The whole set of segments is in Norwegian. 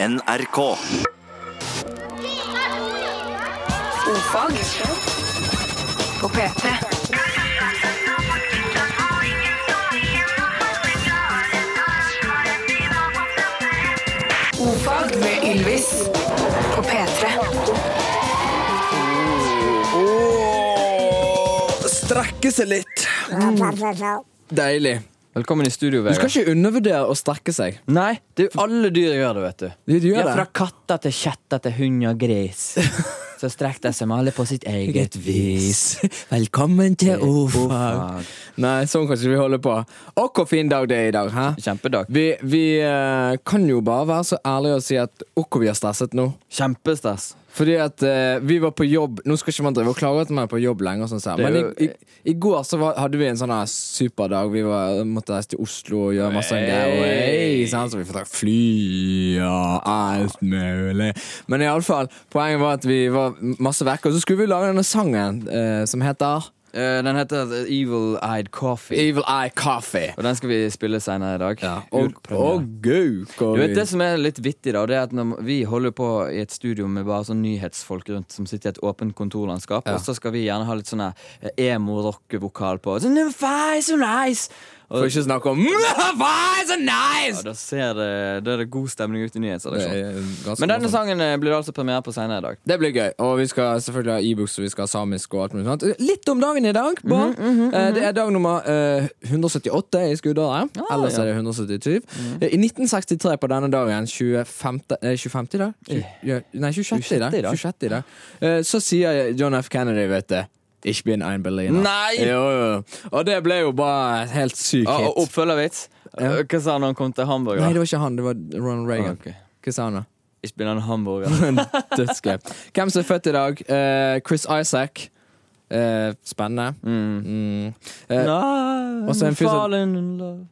NRK. Ofag på P3. Ofag med Ylvis på P3. Strekke seg litt. Deilig. Velkommen i studio, Du skal ikke undervurdere å strekke seg. Nei, det er jo alle dyr gjør det, vet du. De gjør ja, det. Fra katter til kjetter til hund og gris. Så strekk de seg alle på sitt eget vis. Velkommen til Ofag. Nei, sånn kan ikke vi holde på. Å, hvor fin dag det er i dag. Hæ? Kjempedag. Vi, vi eh, kan jo bare være så ærlige og si at OK, vi har stresset nå. Kjempestas. Fordi at eh, vi var på jobb Nå skal ikke man drive og klage at man er på jobb lenger, sånn. Er men i, i, i går så var, hadde vi en sånn superdag. Vi var, måtte reise til Oslo og gjøre masse greier. Hey, sant? Så vi fikk ta fly og alt mulig. Men iallfall, poenget var at vi var masse vekke, og så skulle vi lage denne sangen eh, som heter den heter Evil Eyed Coffee. Evil Eye Coffee. Og den skal vi spille senere i dag. Og, og gøy, Du vet Det som er litt vittig, da Det er at når vi holder på i et studio med bare sånn nyhetsfolk rundt som sitter i et åpent kontorlandskap, Ja. og så skal vi gjerne ha litt sånn her emo-rockevokal på. Sånn, "Fy, nice! Og, Får ikke snakke om Hva er så nice! da, ser det, da er det god stemning ute i nyhetsredaksjonen. er Men denne sangen eh, blir det altså premiere på senere i dag. Det blir gøy. Og vi skal selvfølgelig ha e-books og vi skal ha samisk og alt mulig sånt. Litt om dagen i dag, bare. Eh, Det er dag nummer eh, 178 i skuddåret. Ah, Ellers ja. er det 177. Eh, I 1963 på denne dagen, 25. eh, 25. i dag? Nei, 26. i dag. 26. i dag. 26. i dag. Eh, Så sier John F. Kennedy, vet du Ich bin ein Berliner. Nei! Jo, jo. Og det ble jo bare helt syk hit. og oppfølgervits. Ja. Eh, Hva sa han når han kom til Hamburg? Nei, det var ikke han. Det var Ronald Reagan. Ah, okay. Hva sa han da? Ich bin ein Hamburger. Dødsgøy. Hvem som er født i dag? Uh, Chris Isaac. Uh, spennende. Mm. Mm. Uh, og så en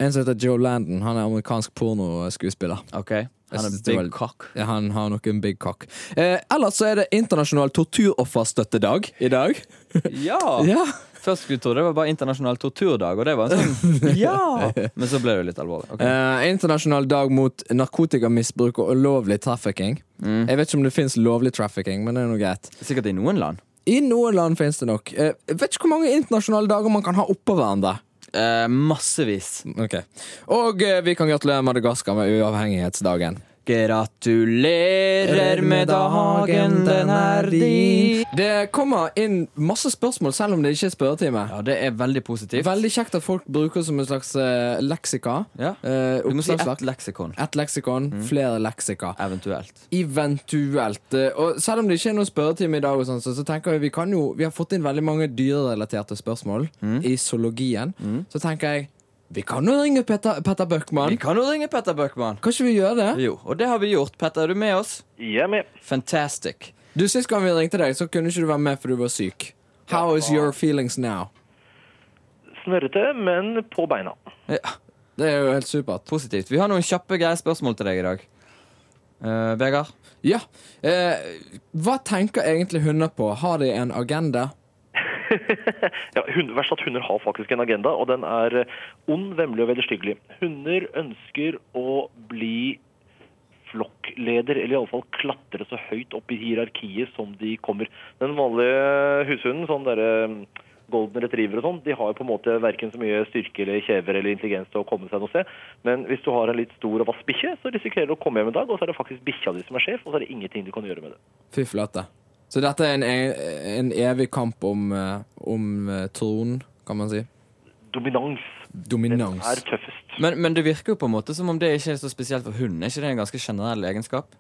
en som heter Joe Landon. Han er amerikansk pornoskuespiller. OK. Han er big cock. Ja, han har nok en big cock. Eh, ellers så er det internasjonal torturofferstøttedag i dag. Ja! Ja. Først skulle du tro det var bare internasjonal torturdag, og det var en sånn Ja! Men så ble det jo litt alvorlig. Okay. Eh, internasjonal dag mot narkotikamisbruk og ulovlig trafficking. Mm. Jeg vet ikke om det fins lovlig trafficking, men det er noe greit. Sikkert i noen land. I noen land fins det nok. Eh, vet ikke hvor mange internasjonale dager man kan ha oppå hverandre. Eh, massevis. Ok. Og eh, vi kan gratulere Madagaskar med uavhengighetsdagen. Gratulerer med dagen, den er din. Det kommer inn masse spørsmål, selv om det ikke er spørretime. Ja, det er veldig positivt. Veldig kjekt at folk bruker som en slags uh, leksika. Ja. Uh, Du må si ett leksikon. Et leksikon, flere leksika. Eventuelt. Eventuelt. Eh, Og selv om det ikke er noen spørretime i dag, og sånn, så, så tenker jeg vi kan jo Vi har fått inn veldig mange dyrerelaterte spørsmål i zoologien. Så tenker jeg vi kan jo ringe Petter, Petter Vi kan jo ringe Petter Bøckmann. Kan ikke vi gjøre det? Jo, og det har vi gjort. Petter, er du med oss? Jeg er med. Fantastic. Du, Sist gang vi ringte deg, så kunne ikke du være med for du var syk. How is your feelings now? Snørrete, men på beina. Ja, Det er jo helt supert. positivt. Vi har noen kjappe, greie spørsmål til deg i dag. Eh, Vegard? Ja. Uh, hva tenker egentlig hunder på? Har de en agenda? Ja, hund, verst at Hunder har faktisk en agenda, og den er eh, ond, vemmelig og vederstyggelig. Hunder ønsker å bli flokkleder, eller iallfall klatre så høyt opp i hierarkiet som de kommer. Den vanlige hushunden, sånn derre mm, golden retriever og sånn, de har jo på en måte verken så mye styrke eller kjever eller intelligens til å komme seg noe sted. Men hvis du har en litt stor og vass bikkje, så risikerer du å komme hjem en dag, og så er det faktisk bikkja di som er sjef, og så er det ingenting du kan gjøre med det. Fy flate. Så dette er en, en evig kamp om, eh, om eh, tronen, kan man si. Dominans. Dominans. er tøffest. Men, men det virker jo på en måte som om det ikke er så spesielt for hunden. Er ikke det en ganske generell egenskap?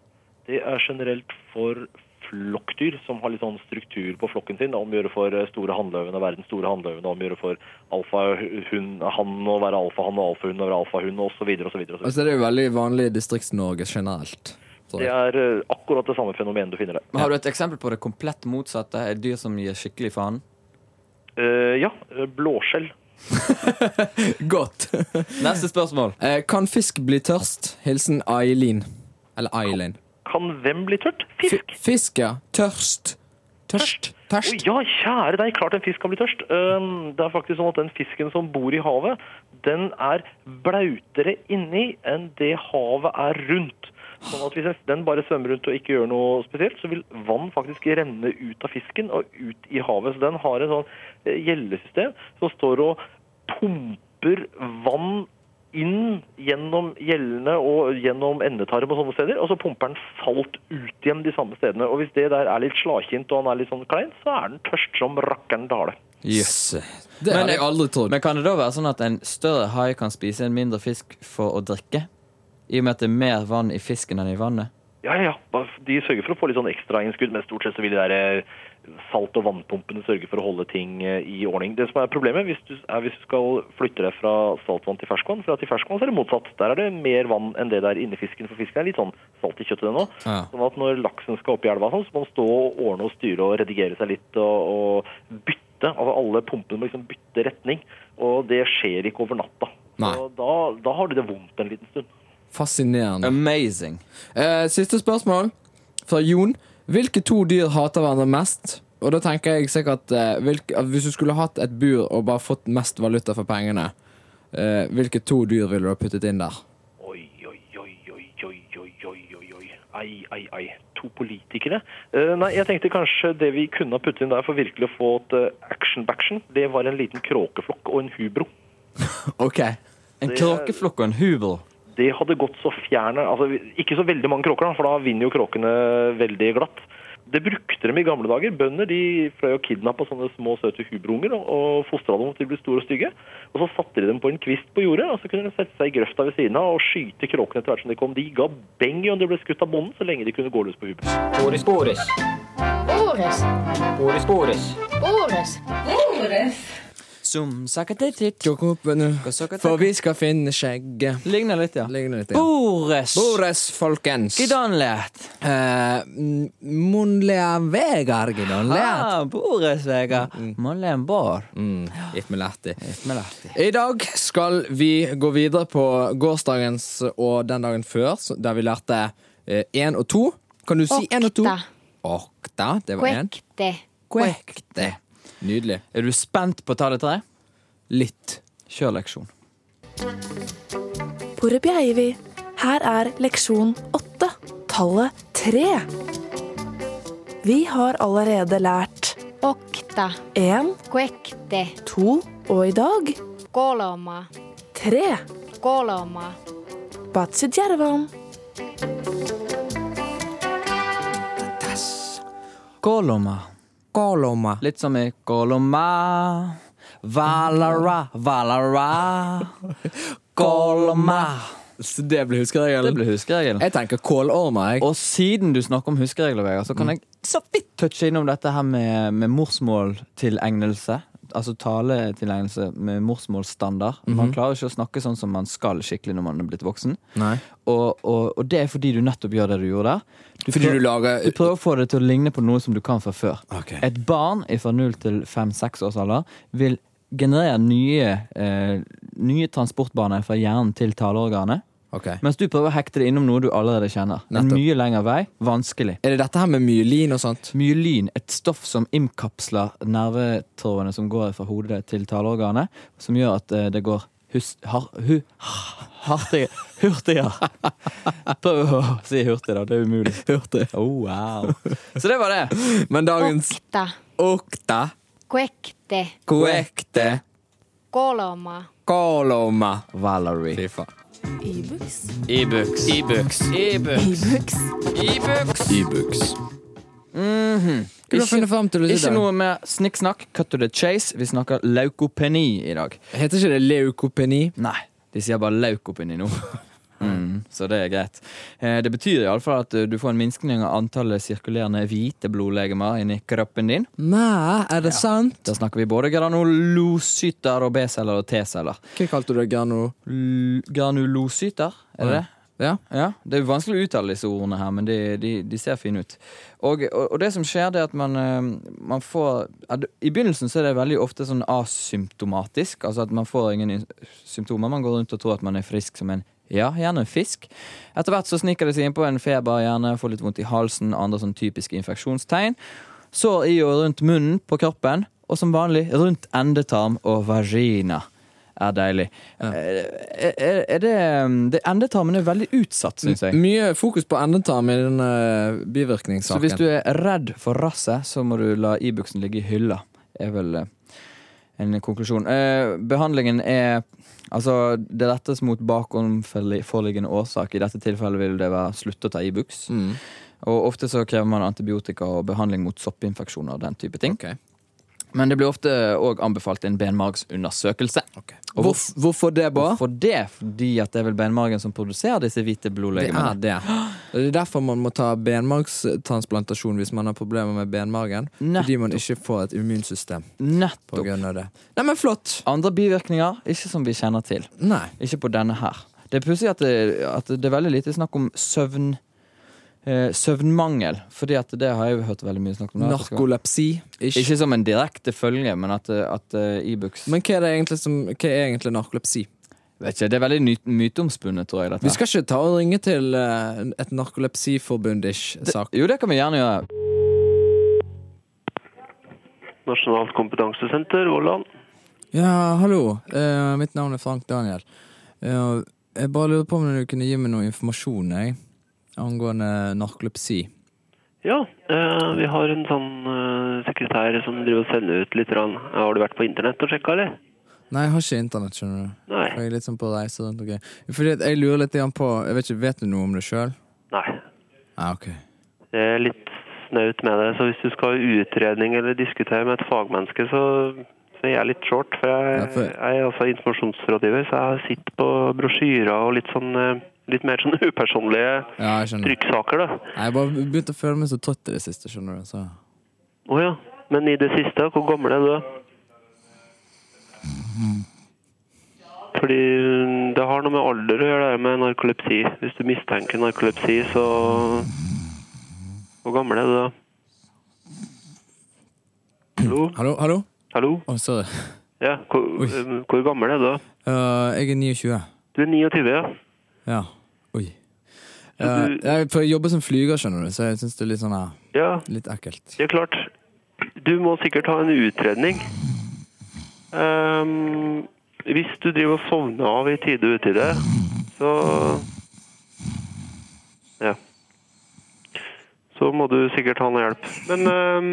Det er generelt for flokkdyr som har litt sånn struktur på flokken sin. Om å gjøre for eh, store hannløvene verdens den store hannløvene, om å gjøre for alfahund han å være alfahann og alfahund å være alfahund osv. osv. Altså, det er jo veldig vanlig i Distrikts-Norge generelt. Tror Det er eh, akkurat det samme fenomenet du finner der. Men Har du et eksempel på det komplett motsatte? Et dyr som gir skikkelig faen? Uh, ja, blåskjell. Godt. Neste spørsmål. Eh, kan fisk bli tørst? Hilsen Eileen. Eller Eileen. Kan hvem bli tørt? Fisk. Fisk. Fisk, ja. Tørst. Tørst. Tørst. Oh, ja, kjære deg, klart en fisk kan bli tørst. Um, det er faktisk sånn at den fisken som bor i havet, den er blautere inni enn det havet er rundt. Sånn at Hvis den bare svømmer rundt og ikke gjør noe spesielt, så vil vann faktisk renne ut av fisken og ut i havet. Så den har et sånn eh, gjellesystem som står og pumper vann inn gjennom gjellene og gjennom endetarm og sånne steder, og så pumper den salt ut igjen de samme stedene. Og hvis det der er litt slakint og han er litt sånn klein, så er den tørst som rakkeren dale. Yes. Det hadde jeg aldri trodd. Men kan det da være sånn at en større hai kan spise en mindre fisk for å drikke? I og med at det er mer vann i fisken enn i vannet? Ja, ja, ja. De sørger for å få litt sånn ekstrainnskudd, men stort sett så vil de der eh, salt- og vannpumpene sørge for å holde ting eh, i ordning. Det som er problemet hvis du, er hvis du skal flytte deg fra saltvann til ferskvann, for til i ferskvann så er det motsatt. Der er det mer vann enn det der inni fisken, for fisken er litt sånn salt i kjøttet nå. Ja. Sånn at når laksen skal opp i elva, sånn, så må man stå og ordne og styre og redigere seg litt og, og bytte. Altså alle pumpene må liksom bytte retning, og det skjer ikke over natta. Da, da har du det vondt en liten stund. Fascinerende. Amazing. Eh, siste spørsmål fra Jon. Hvilke to dyr hater hverandre mest? Og da tenker jeg sikkert eh, hvilke, at Hvis du skulle hatt et bur og bare fått mest valuta for pengene, eh, hvilke to dyr ville du ha puttet inn der? Oi, oi, oi, oi, oi, oi, oi, oi. Ai, ai, ai. To politikere? Eh, nei, jeg tenkte kanskje det vi kunne ha puttet inn der for virkelig å få et eh, action-baction, det var en liten kråkeflokk og en hubro. OK. En Det- kråkeflokk og en hubro det hadde gått så fjerne Altså ikke så veldig mange kråker, for da vinner jo kråkene veldig glatt. Det brukte dem i gamle dager. Bønder de fløy og kidnappa sånne små, søte hubrounger og, fostra dem til de ble store og stygge. Og så satte de dem på en kvist på jordet, og så kunne de sette seg i grøfta ved siden av og skyte kråkene etter hvert som de kom. De ga beng i om de ble skutt av bonden, så lenge de kunne gå løs på hubroen. Boris Boris. Boris. Boris Boris. Boris. Som For vi skal finne skjegget. Ligner litt, ja. Ligner litt, ja. Boris. Bores, folkens. Gidanlet. Uh, Monlea Vegar, Gidanlet. Ah, Boris, Vega. Mollen bar. Mm, lætti. I dag skal vi gå videre på gårsdagens og den dagen før, så- der vi lærte én og to. Kan du si én og to? Okta. Okta. Det var én. Quekte. Nydelig. Er du spent på tallet tre? Litt. Kjør leksjon. Her er leksjon åtte, tallet tre. Vi har allerede lært Okta. én, Quekte. to og i dag Koloma. tre. Koloma. Batsijärvan. Koloma. Koloma. Litt som i Koloma. Valara, valara. Koloma. Så det blir huskeregelen? Det blir huskeregelen. Jeg tenker kålorma. jeg. Og siden du snakker om huskeregler, Vegard, så kan jeg så vidt touche innom dette her med, med morsmåltilegnelse. Altså taletilegnelse med morsmålsstandard. Man klarer ikke å snakke sånn som man skal skikkelig når man er blitt voksen. Og, og, og det er fordi du nettopp gjør det du gjorde der. Du prøver- du lager Du prøver å få det til å ligne på noe som du kan fra før. Okay. Et barn fra 0 til 5-6 års alder vil generere nye, eh, nye transportbaner fra hjernen til taleorganet. Ok. Mens du prøver å hekte det innom noe du allerede kjenner. En mye lengre vei. Vanskelig. Er det dette her med myelin og sånt? Myelin, et stoff som innkapsler nervetrådene som går fra hodet til taleorganet, som gjør at eh, det går hus, har, hu, hartig, hurtigere. Prøv å si hurtig, da. Det er umulig. Hurtig. Oh, wow. Så det var det. Men dagens Okta. okta, Kuekte. kuekte, Koloma. koloma. Valerie. Fy faen. E-books. E-books. E-books. E-books. E-books. Hva har du funnet fram til? Ikke noe mer snikksnakk. Cut to the chase. Vi snakker leukopeni i dag. Heter ikke det leukopeni? Nei, de sier bare leukopeni nå. Mm, så det er greit. Eh, det betyr iallfall at eh, du får en minskning av antallet sirkulerende hvite blodlegemer inni kroppen din. Nei, er det sant? Da snakker vi både granulocyter og B-celler og T-celler. Hva kalte du det? Grano... L- Granulocyter, er det det? Ja? Ja, Det er vanskelig å uttale disse ordene her, men de, de, de ser fine ut. Og, og, og det som skjer, det er at man, eh, man får ja, I begynnelsen så er det veldig ofte sånn asymptomatisk. Altså at man får ingen symptomer. Man går rundt og tror at man er frisk som en ja, gjerne en fisk. Etter hvert så sniker det seg innpå en feber, gjerne får litt vondt i halsen, andre sånn typiske infeksjonstegn. Sår i og rundt munnen på kroppen, og som vanlig rundt endetarm og vagina. er deilig. Ja. Er, er det, det Endetarmen er veldig utsatt, syns jeg. Mye fokus på endetarm i denne Så hvis du er redd for rasset, så må du la Ibux-en ligge i hylla. Er vel eh, en konklusjon. Eh, behandlingen er Altså, det rettes mot bakomforliggende årsak. I dette tilfellet vil det være slutte å ta Ibux. Mm. Og ofte så krever man antibiotika og behandling mot soppinfeksjoner og den type ting. Okay. Men det blir ofte òg anbefalt en benmargsundersøkelse. Og Hvor, hvorfor det, bare? Hvorfor det? Fordi at det er vel benmargen som produserer disse hvite Det er det. Det er derfor man må ta benmargstransplantasjon hvis man har problemer med benmargen. Fordi man ikke får et immunsystem på Nettopp. grunn av det. Nei, men flott! Andre bivirkninger, ikke som vi kjenner til. Nei. Ikke på denne her. Det er pussig at, at det er veldig lite snakk om søvn eh, søvnmangel. Fordi at det har jeg jo hørt veldig mye snakk om. Det Narkolepsi. Ikke. Ikke som en direkte følge, men at, at eh, Ibux Men hva er, egentlig som, hva er egentlig narkolepsi? Vet ikke, Det er veldig myteomspunnet, tror jeg. Dette. Vi skal ikke ta og ringe til eh, et narkolepsiforbund-ish sak. Jo, det kan vi gjerne gjøre. Nasjonalt kompetansesenter, Vollan. Ja, hallo. Uh, mitt navn er Frank Daniel. Uh, jeg bare lurer på om du kunne gi meg noe informasjon jeg, angående narkolepsi. Ja, uh, vi har en sånn sekretær som driver og sender ut litt. Rann. Har du vært på internett og sjekka, eller? Nei, jeg har ikke internett, skjønner du. Nei. Jeg er litt sånn på reise rundt greier. Fordi jeg lurer litt på Jeg vet ikke, vet du noe om det sjøl? Nei. Ah, ok. Det er litt snaut med det. Så hvis du skal ha utredning eller diskutere med et fagmenneske, så, så er jeg litt short. For jeg, Ja, for- jeg er altså informasjonsrådgiver, så jeg sitter på brosjyrer og litt sånn eh, Litt mer sånn upersonlige Ja, trykksaker, da. Jeg bare begynte å føle meg så trøtt i det siste, skjønner du. Å oh, ja. Men i det siste, hvor gammel er du? Fordi det har noe med alder å gjøre, det med narkolepsi. Hvis du mistenker narkolepsi, så Hvor gammel er du da? Hallo? Hallo? hallo? Hallo? Oh, sorry. Ja, hvor, um, hvor gammel er du da? Uh, jeg er 29. Du er 29, ja. Ja. Oi. Uh, du- jeg jobber som flyger, skjønner du, så jeg syns det er litt sånn uh, Ja, Litt ekkelt. er klart. Du må sikkert ha en utredning. Ehm, hvis du driver og sovner av i tide og utide, så Ja. Så må du sikkert ha noe hjelp. Men um,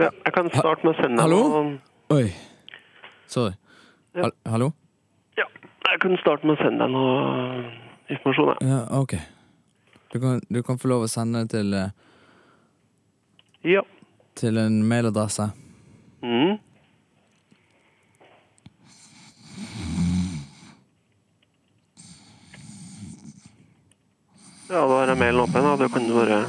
ja, jeg kan starte med å sende Hallo? Noen... Oi. Sorry. Ja. Hal hallo? Ja, jeg kan starte med å sende deg noe informasjon. jeg. Ja, ok. Du kan, du kan få lov å sende det til, eh, Ja. til en mailadresse. Mm. Ja, da har jeg mailen åpen. Da. Da kan du bare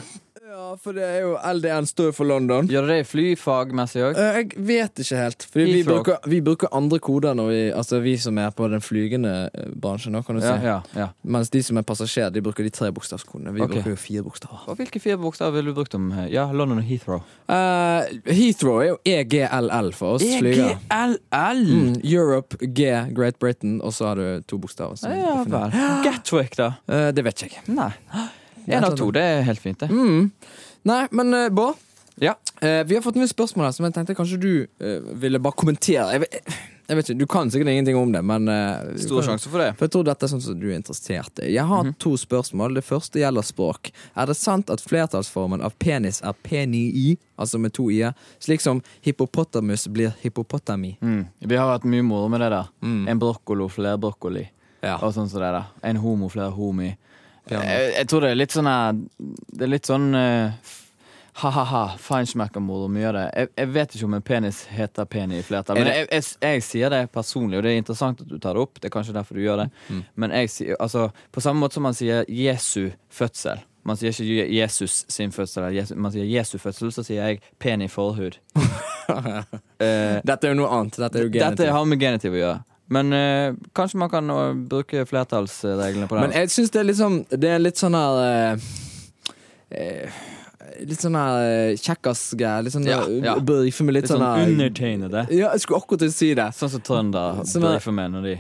Ja, for det er jo LDN står for London. Gjør det flyfagmessig òg? Eh, Jeg vet ikke helt. Fordi vi bruker, vi bruker andre koder når vi Altså vi som er på den flygende eh, bransjen, nå, kan du Ja, si. ja, ja. Mens de som er passasjer, de bruker de tre bokstavskodene. Vi Ok. bruker jo fire bokstaver. Og hvilke fire bokstaver ville du brukt om eh, Ja, London og Heathrow? Eh, Heathrow er jo EGLL for oss flygere. EGLL! Mm, Europe, G, Great Britain, og så har du to bokstaver. som Ja definerer. vel. Gatwick, da? Eh, det vet ikke jeg. Nei. Én av to, det er helt fint, det. Mm. Nei, men uh, Bård, Ja. Uh, vi har fått noen spørsmål her som jeg tenkte kanskje du uh, ville bare kommentere. Jeg vet, jeg vet ikke, Du kan sikkert ingenting om det, men uh, Stor sjanse for det. For jeg tror dette er sånn som du er interessert i. Jeg har to spørsmål. Det første gjelder språk. Er det sant at flertallsformen av penis er penii, altså med to i-er, slik som hippopotamus blir hippopotami? Mm. Vi har hatt mye moro med det der. Mm. En brokkolo, flere brokkoli. Ja. Og sånn som det der. En homo, flere homi. Jeg, jeg tror det er litt sånn Det er litt sånn eh, f- Ha-ha-ha, feinschmeckermord og mye av det. Jeg, jeg vet ikke om en penis heter peni i flertall. Er Men jeg, jeg, jeg sier det personlig, og det er interessant at du tar det opp. Det er kanskje derfor du gjør det. Mm. Men jeg sier, altså, på samme måte som man sier Jesu fødsel. Man sier ikke Jesus sin fødsel, man sier Jesu fødsel, så sier jeg peni forhud. uh, Dette er jo noe annet. Dette er jo dette genitiv. har med genitiv å gjøre. Men eh, kanskje man kan eh, bruke flertallsreglene på det. Men jeg syns det er litt sånn Det er litt sånn her eh, Litt sånn her kjekkas-greier. Litt sånn Ja, ja. Brife med litt, Litt sånn sånn undertegnede. Ja, jeg skulle akkurat si det. Sånn som trønder Som er- brifer med når de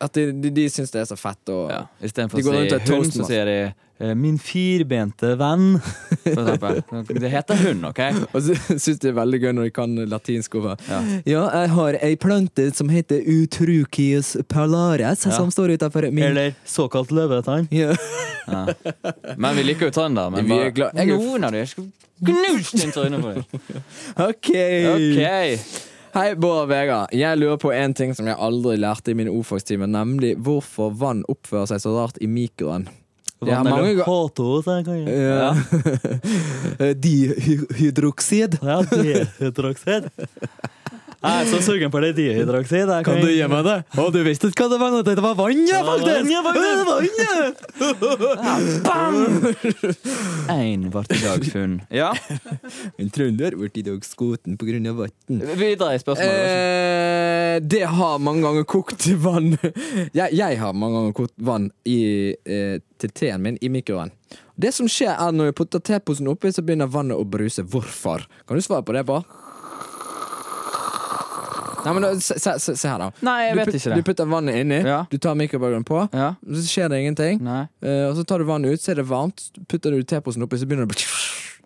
At de, de, de syns det er så fett. Og, Ja. Istedenfor De å si hund, så sier de eh, 'min firbente venn'. Det heter hund, OK? Og så syns de det er veldig gøy når de kan latinsk over. Ja. Ja, jeg har ei plante som heter utrukius palares, Ja. som står utafor min Eller såkalt løvetann. ja. Ja. Men vi liker jo trønder. Men Vi er bare, noen av dem knust inn trynet på dem. OK! OK. Hei, Bård og Vegard. Jeg lurer på en ting som jeg aldri lærte i min ordfagstime, nemlig hvorfor vann oppfører seg så rart i mikroen. Jeg har mange jeg Ja. Ja. Dihydroksid. Ja, dihydroksid. Jeg er så sugen på det dihydroksid. Kan, Kan du gi meg det? Å, du visste ikke hva det var? Det var vann, ja, faktisk! vann, ja. Én ble i dag funn. Ja, En trønder ble i dag skoten på grunn av vann. videre i spørsmålet. Eh, det har mange ganger kokt vann jeg, jeg har mange ganger kokt vann i, eh, til teen min i mikroen. Det som skjer er Når jeg putter teposen oppi, så begynner vannet å bruse. Hvorfor? Kan du svare på det, Bård? Nei, men da, se, se, se, her, da. Nei, jeg du, vet ikke det. Du putter vannet inni, Ja. du tar mikrobølgen på, Ja, så skjer det ingenting. Eh, og så tar du vannet ut, så er det varmt. Putter du teposen oppi, så begynner det å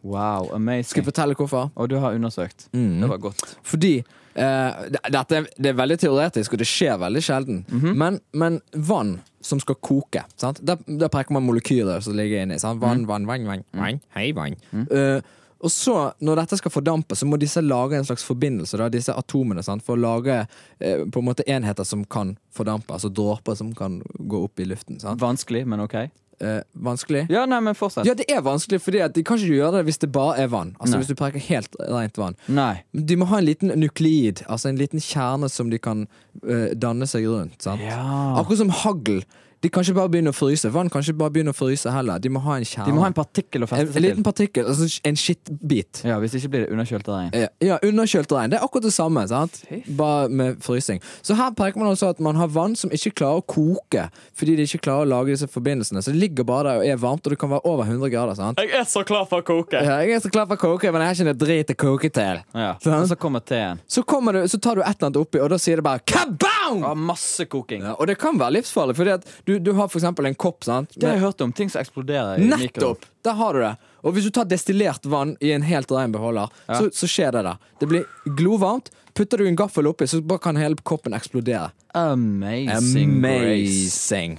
Wow, Skal jeg fortelle hvorfor? Og du har undersøkt. Mm. Det var godt. Fordi Uh, det, dette det er veldig teoretisk, og det skjer veldig sjelden. Mhm. men, men vann som skal koke sant? Der, der peker man molekyler som ligger inni. Sant? Vann, mm. vann, vann, vann, vann. Hei, vann. Eh, og så, når dette skal fordampe, så må disse lage en slags forbindelse, da, disse atomene, sant? for å lage eh, på en måte enheter som kan fordampe. Altså dråper som kan gå opp i luften. Sant? Vanskelig, men OK. Eh, vanskelig? Ja, nei, men fortsett. Ja, det er vanskelig, fordi at de kan ikke gjøre det hvis det bare er vann. Altså Nei. Hvis du preker helt rent vann. Nei. De må ha en liten nukleid, altså en liten kjerne som de kan eh, danne seg rundt. Sant? Ja. Akkurat som hagl. De kan ikke bare begynne å fryse. Vann kan ikke bare begynne å fryse heller. De må ha en kjerne. De må ha en partikkel å feste seg til. en liten partikkel, altså en skittbit. Ja, Hvis ikke blir det underkjølt regn. Ja, Ja, underkjølt regn. Det er akkurat det samme, sant? bare med frysing. Så her peker man også at man har vann som ikke klarer å koke, fordi de ikke klarer å lage disse forbindelsene. Så det ligger bare der og er varmt, og det kan være over 100 grader. sant? Jeg er så klar for å koke! Ja, jeg er så klar for å koke, men jeg har ikke noe drit å koke til. Ja. Og så kommer teen. Så, kommer du, så tar du et eller annet oppi, og da sier det bare kaboom! Ja, masse koking. Ja, og det kan være livsfarlig, fordi at du, du har eksempel en kopp, sant? Det har jeg hørt om. Ting som eksploderer i mikroen. Nettopp! Der har du det. Og hvis du tar destillert vann i en helt ren beholder, Ja. så, så skjer det der. Det blir glovarmt. Putter du en gaffel oppi, så bare kan hele koppen eksplodere. Amazing, grace. Amazing.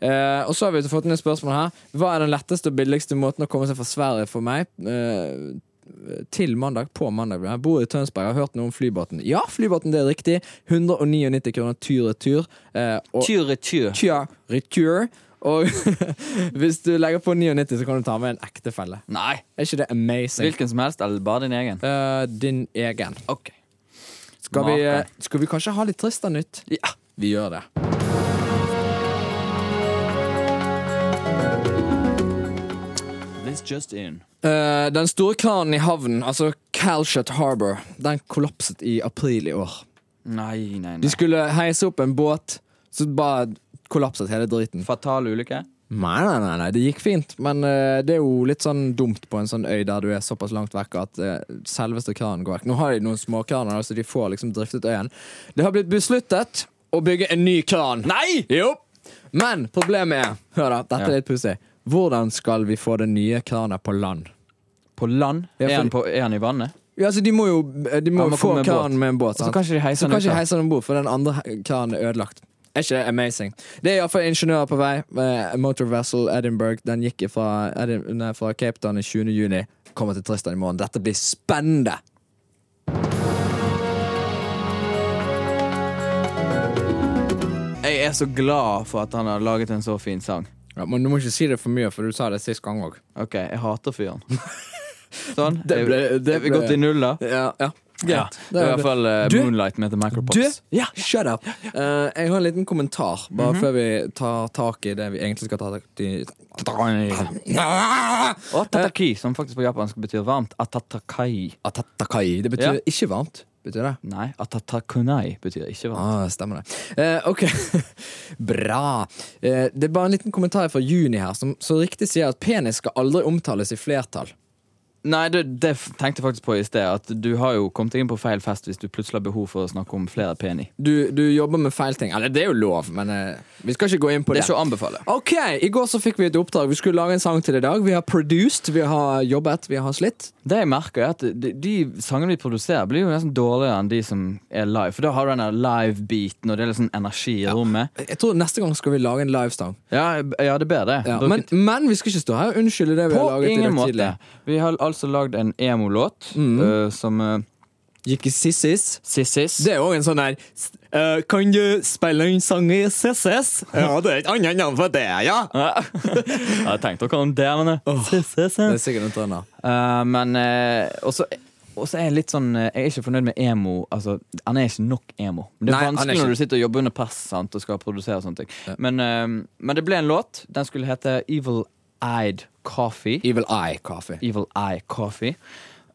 Eh, og så har vi fått et spørsmål her. Hva er den letteste og billigste måten å komme seg fra Sverige for meg? Eh, til mandag. På mandag. Jeg bor i Tønsberg. Jeg har hørt noe om flybåten. Ja, flybåten, det er riktig. 199 kroner tur-retur. Eh, og Tyr-retur. Tur-retur. Og hvis du legger på 99, så kan du ta med en ektefelle. Nei. Er ikke det amazing? Hvilken som helst, eller bare din egen? Eh, din egen. Ok. Skal vi, eh, skal vi kanskje ha litt trist av nytt? Ja. Vi gjør det. This just in. Eh, den store kranen i havnen, altså Calshut Harbour, den kollapset i april i år. Nei, nei, De nei. skulle heise opp en båt, så bare kollapset hele driten. Fatal ulykke? Nei, nei, nei, nei, det gikk fint, men uh, det er jo litt sånn dumt på en sånn øy der du er såpass langt vekk at uh, selveste kranen går vekk. Nå har de noen småkraner, så de får liksom driftet øyen. Det har blitt besluttet å bygge en ny kran. Nei! Jo! Men problemet er, hør da, dette Ja. er litt pussig. Hvordan skal vi få den nye kranen på land? På land? Ja, Er for- han, på, er han i vannet? Ja, altså De må jo de må må få kranen med en båt. Så kan ikke de heise den om bord, for den andre kranen er ødelagt. Er ikke det amazing? Det er iallfall ingeniører på vei. Eh, Motor Vessel Edinburgh Den gikk fra, Edin, nei, fra Cape Town i 20. juni. Kommer til Tristan i morgen. Dette blir spennende! Jeg er så glad for at han har laget en så fin sang. Ja, men du må ikke si det for mye, for du sa det sist gang òg. Ok, jeg hater fyren. Sånn. Det ble- det er vi ble- gått i null, da? Ja, ja. Ja. Det er i hvert fall uh, Moonlight med The Du, ja, shut up! Uh, jeg har en liten kommentar, bare før vi tar tak i det vi egentlig skal ta tak i. Og tataki, som faktisk på japansk betyr varmt. Atatakai. Atatakai. Det betyr Ja. ikke varmt. Betyr det? Nei, atatakunai betyr ikke varmt. Ah, stemmer det. Eh, ok, bra. Eh, det er bare en liten kommentar fra Juni her, som så riktig sier at penis skal aldri omtales i flertall. Nei, det, det tenkte jeg faktisk på i sted. At du har jo kommet inn på feil fest hvis du plutselig har behov for å snakke om flere peni. Du, du jobber med feil ting. Eller det er jo lov, men eh, vi skal ikke gå inn på Det det. er ikke å anbefale. Ok, I går så fikk vi et oppdrag. Vi skulle lage en sang til i dag. Vi har produced, vi har jobbet, vi har slitt. Det jeg merker er at de, de sangene vi produserer, blir jo nesten dårligere enn de som er live. For da har du den live-beaten, og det er litt sånn energi i rommet. Jeg tror Neste gang skal vi lage en livestang. Ja, ja, det ber det. Ja, men, men vi skal ikke stå her og unnskylde det vi På har laget i ingen dag måte. tidlig. Vi har altså lagd en emo-låt Mm. uh, som uh, Gikk i Sissis. Sissis. Det er jo en sånn der uh, Kan du spille en sang i Sissis? Ja, det er et annet navn for det, ja! jeg har tenkt dere om det, men Sissis. Det er sikkert noe annet. Uh, men også og så er jeg litt sånn Jeg er ikke fornøyd med emo. Altså, Han er ikke nok emo. Det er Nei, vanskelig er når du sitter og jobber under press sant, og skal produsere og sånne ting. Men, uh, men det ble en låt. Den skulle hete Evil Eyed Coffee. Evil Eye Coffee. Evil Eye Coffee.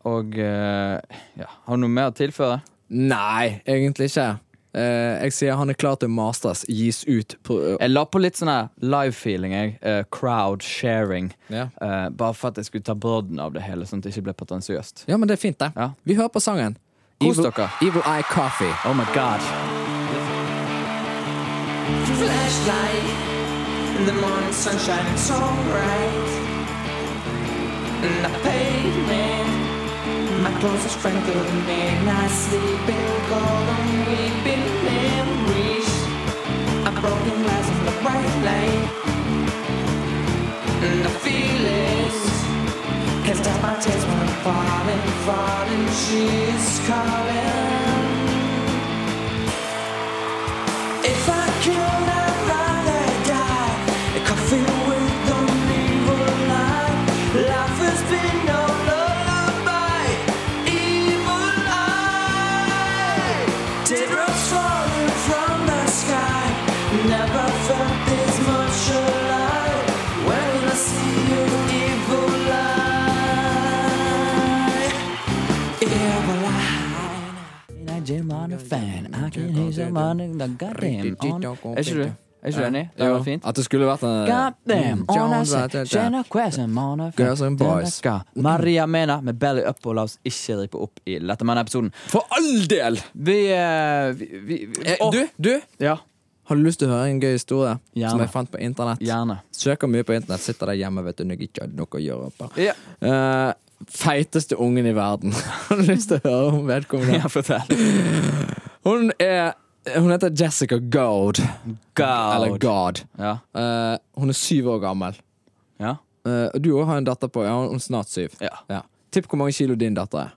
Og eh, ja, Har du noe mer å tilføre? Nei, egentlig ikke. Uh, jeg sier han er klar til masters, gis ut på Jeg la på litt sånn live-feeling. Eh, crowd sharing. Yeah. Bare for at jeg skulle ta brodden av det hele, sånn at det ikke ble pretensiøst. ja, men det er fint, det. Ja. Vi hører på sangen. Kos dere. Evil Eye Coffee. Oh my god. flashlight in the morning sunshine it's so bright and the pavement my closest friend couldn't midnight sleeping cold weeping memories. A broken glass in the bright light. And the feelings can't stop my tears when I'm falling falling she's calling I can hear someone goddamn on Er ikke du? Er ikke du enig? Det var fint. At det skulle vært en on us. Jenna Quassin, Girls and boys. Maria Mena med Belly Up, og la oss ikke rippe opp i Lettermann-episoden. For all del! Vi, eh, vi, vi, vi Eh, du, du, Ja, har du lyst til å høre en gøy historie Gjerne. som jeg fant på internett? gjerne. Søker mye på internett, sitter der hjemme vet du, når jeg ikke hadde noe å gjøre. Oppe. Ja, Eh, feiteste ungen i verden. Har du lyst til å høre om vedkommende? ja fortell. Hun er Hun heter Jessica Gold. Eller God. God. Ja. Uh, hun er syv år gammel. ja. Uh, du òg har en datter på. Ja, hun er snart syv. Ja. Ja. Tipp hvor mange kilo din datter er.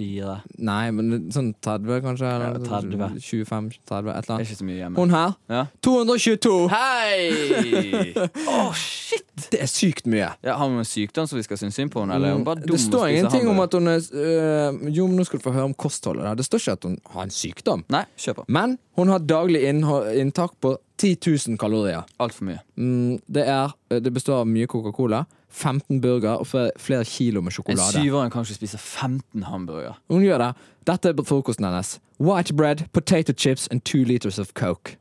Fire. Nei, men sånn 30, kanskje? Eller Ja, 30. 25, 30, et eller er annet. ikke så mye hjemme. Hun her, Ja. 222! Hei! Å, shit! Det er sykt mye. Ja, har hun en sykdom som vi skal synes synd på henne? Eller er hun bare dum det står ingenting om at hun er øh, Jo, men nå skal du få høre om kostholdet. Det står ikke at hun har en sykdom. Nei, kjør på. Men hun har daglig inntak på 10 000 kalorier. Altfor mye. Mm, det, er, det består av mye Coca-Cola, 15 burger og flere, kilo med sjokolade. En syvåring kan ikke spise 15 hamburger. Hun gjør det. Dette er frokosten hennes. White bread, potato chips and two liters of coke.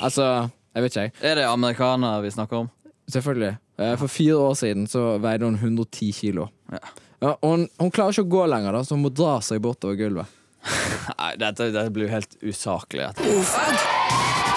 Altså, jeg vet ikke, jeg. Er det amerikanere vi snakker om? Selvfølgelig. Eh, For fire år siden så veide hun 110 kilo. Ja. Ja, hun, hun klarer ikke å gå lenger, da, så hun må dra seg bortover gulvet. Nei, dette, dette blir jo helt usaklig. Ofag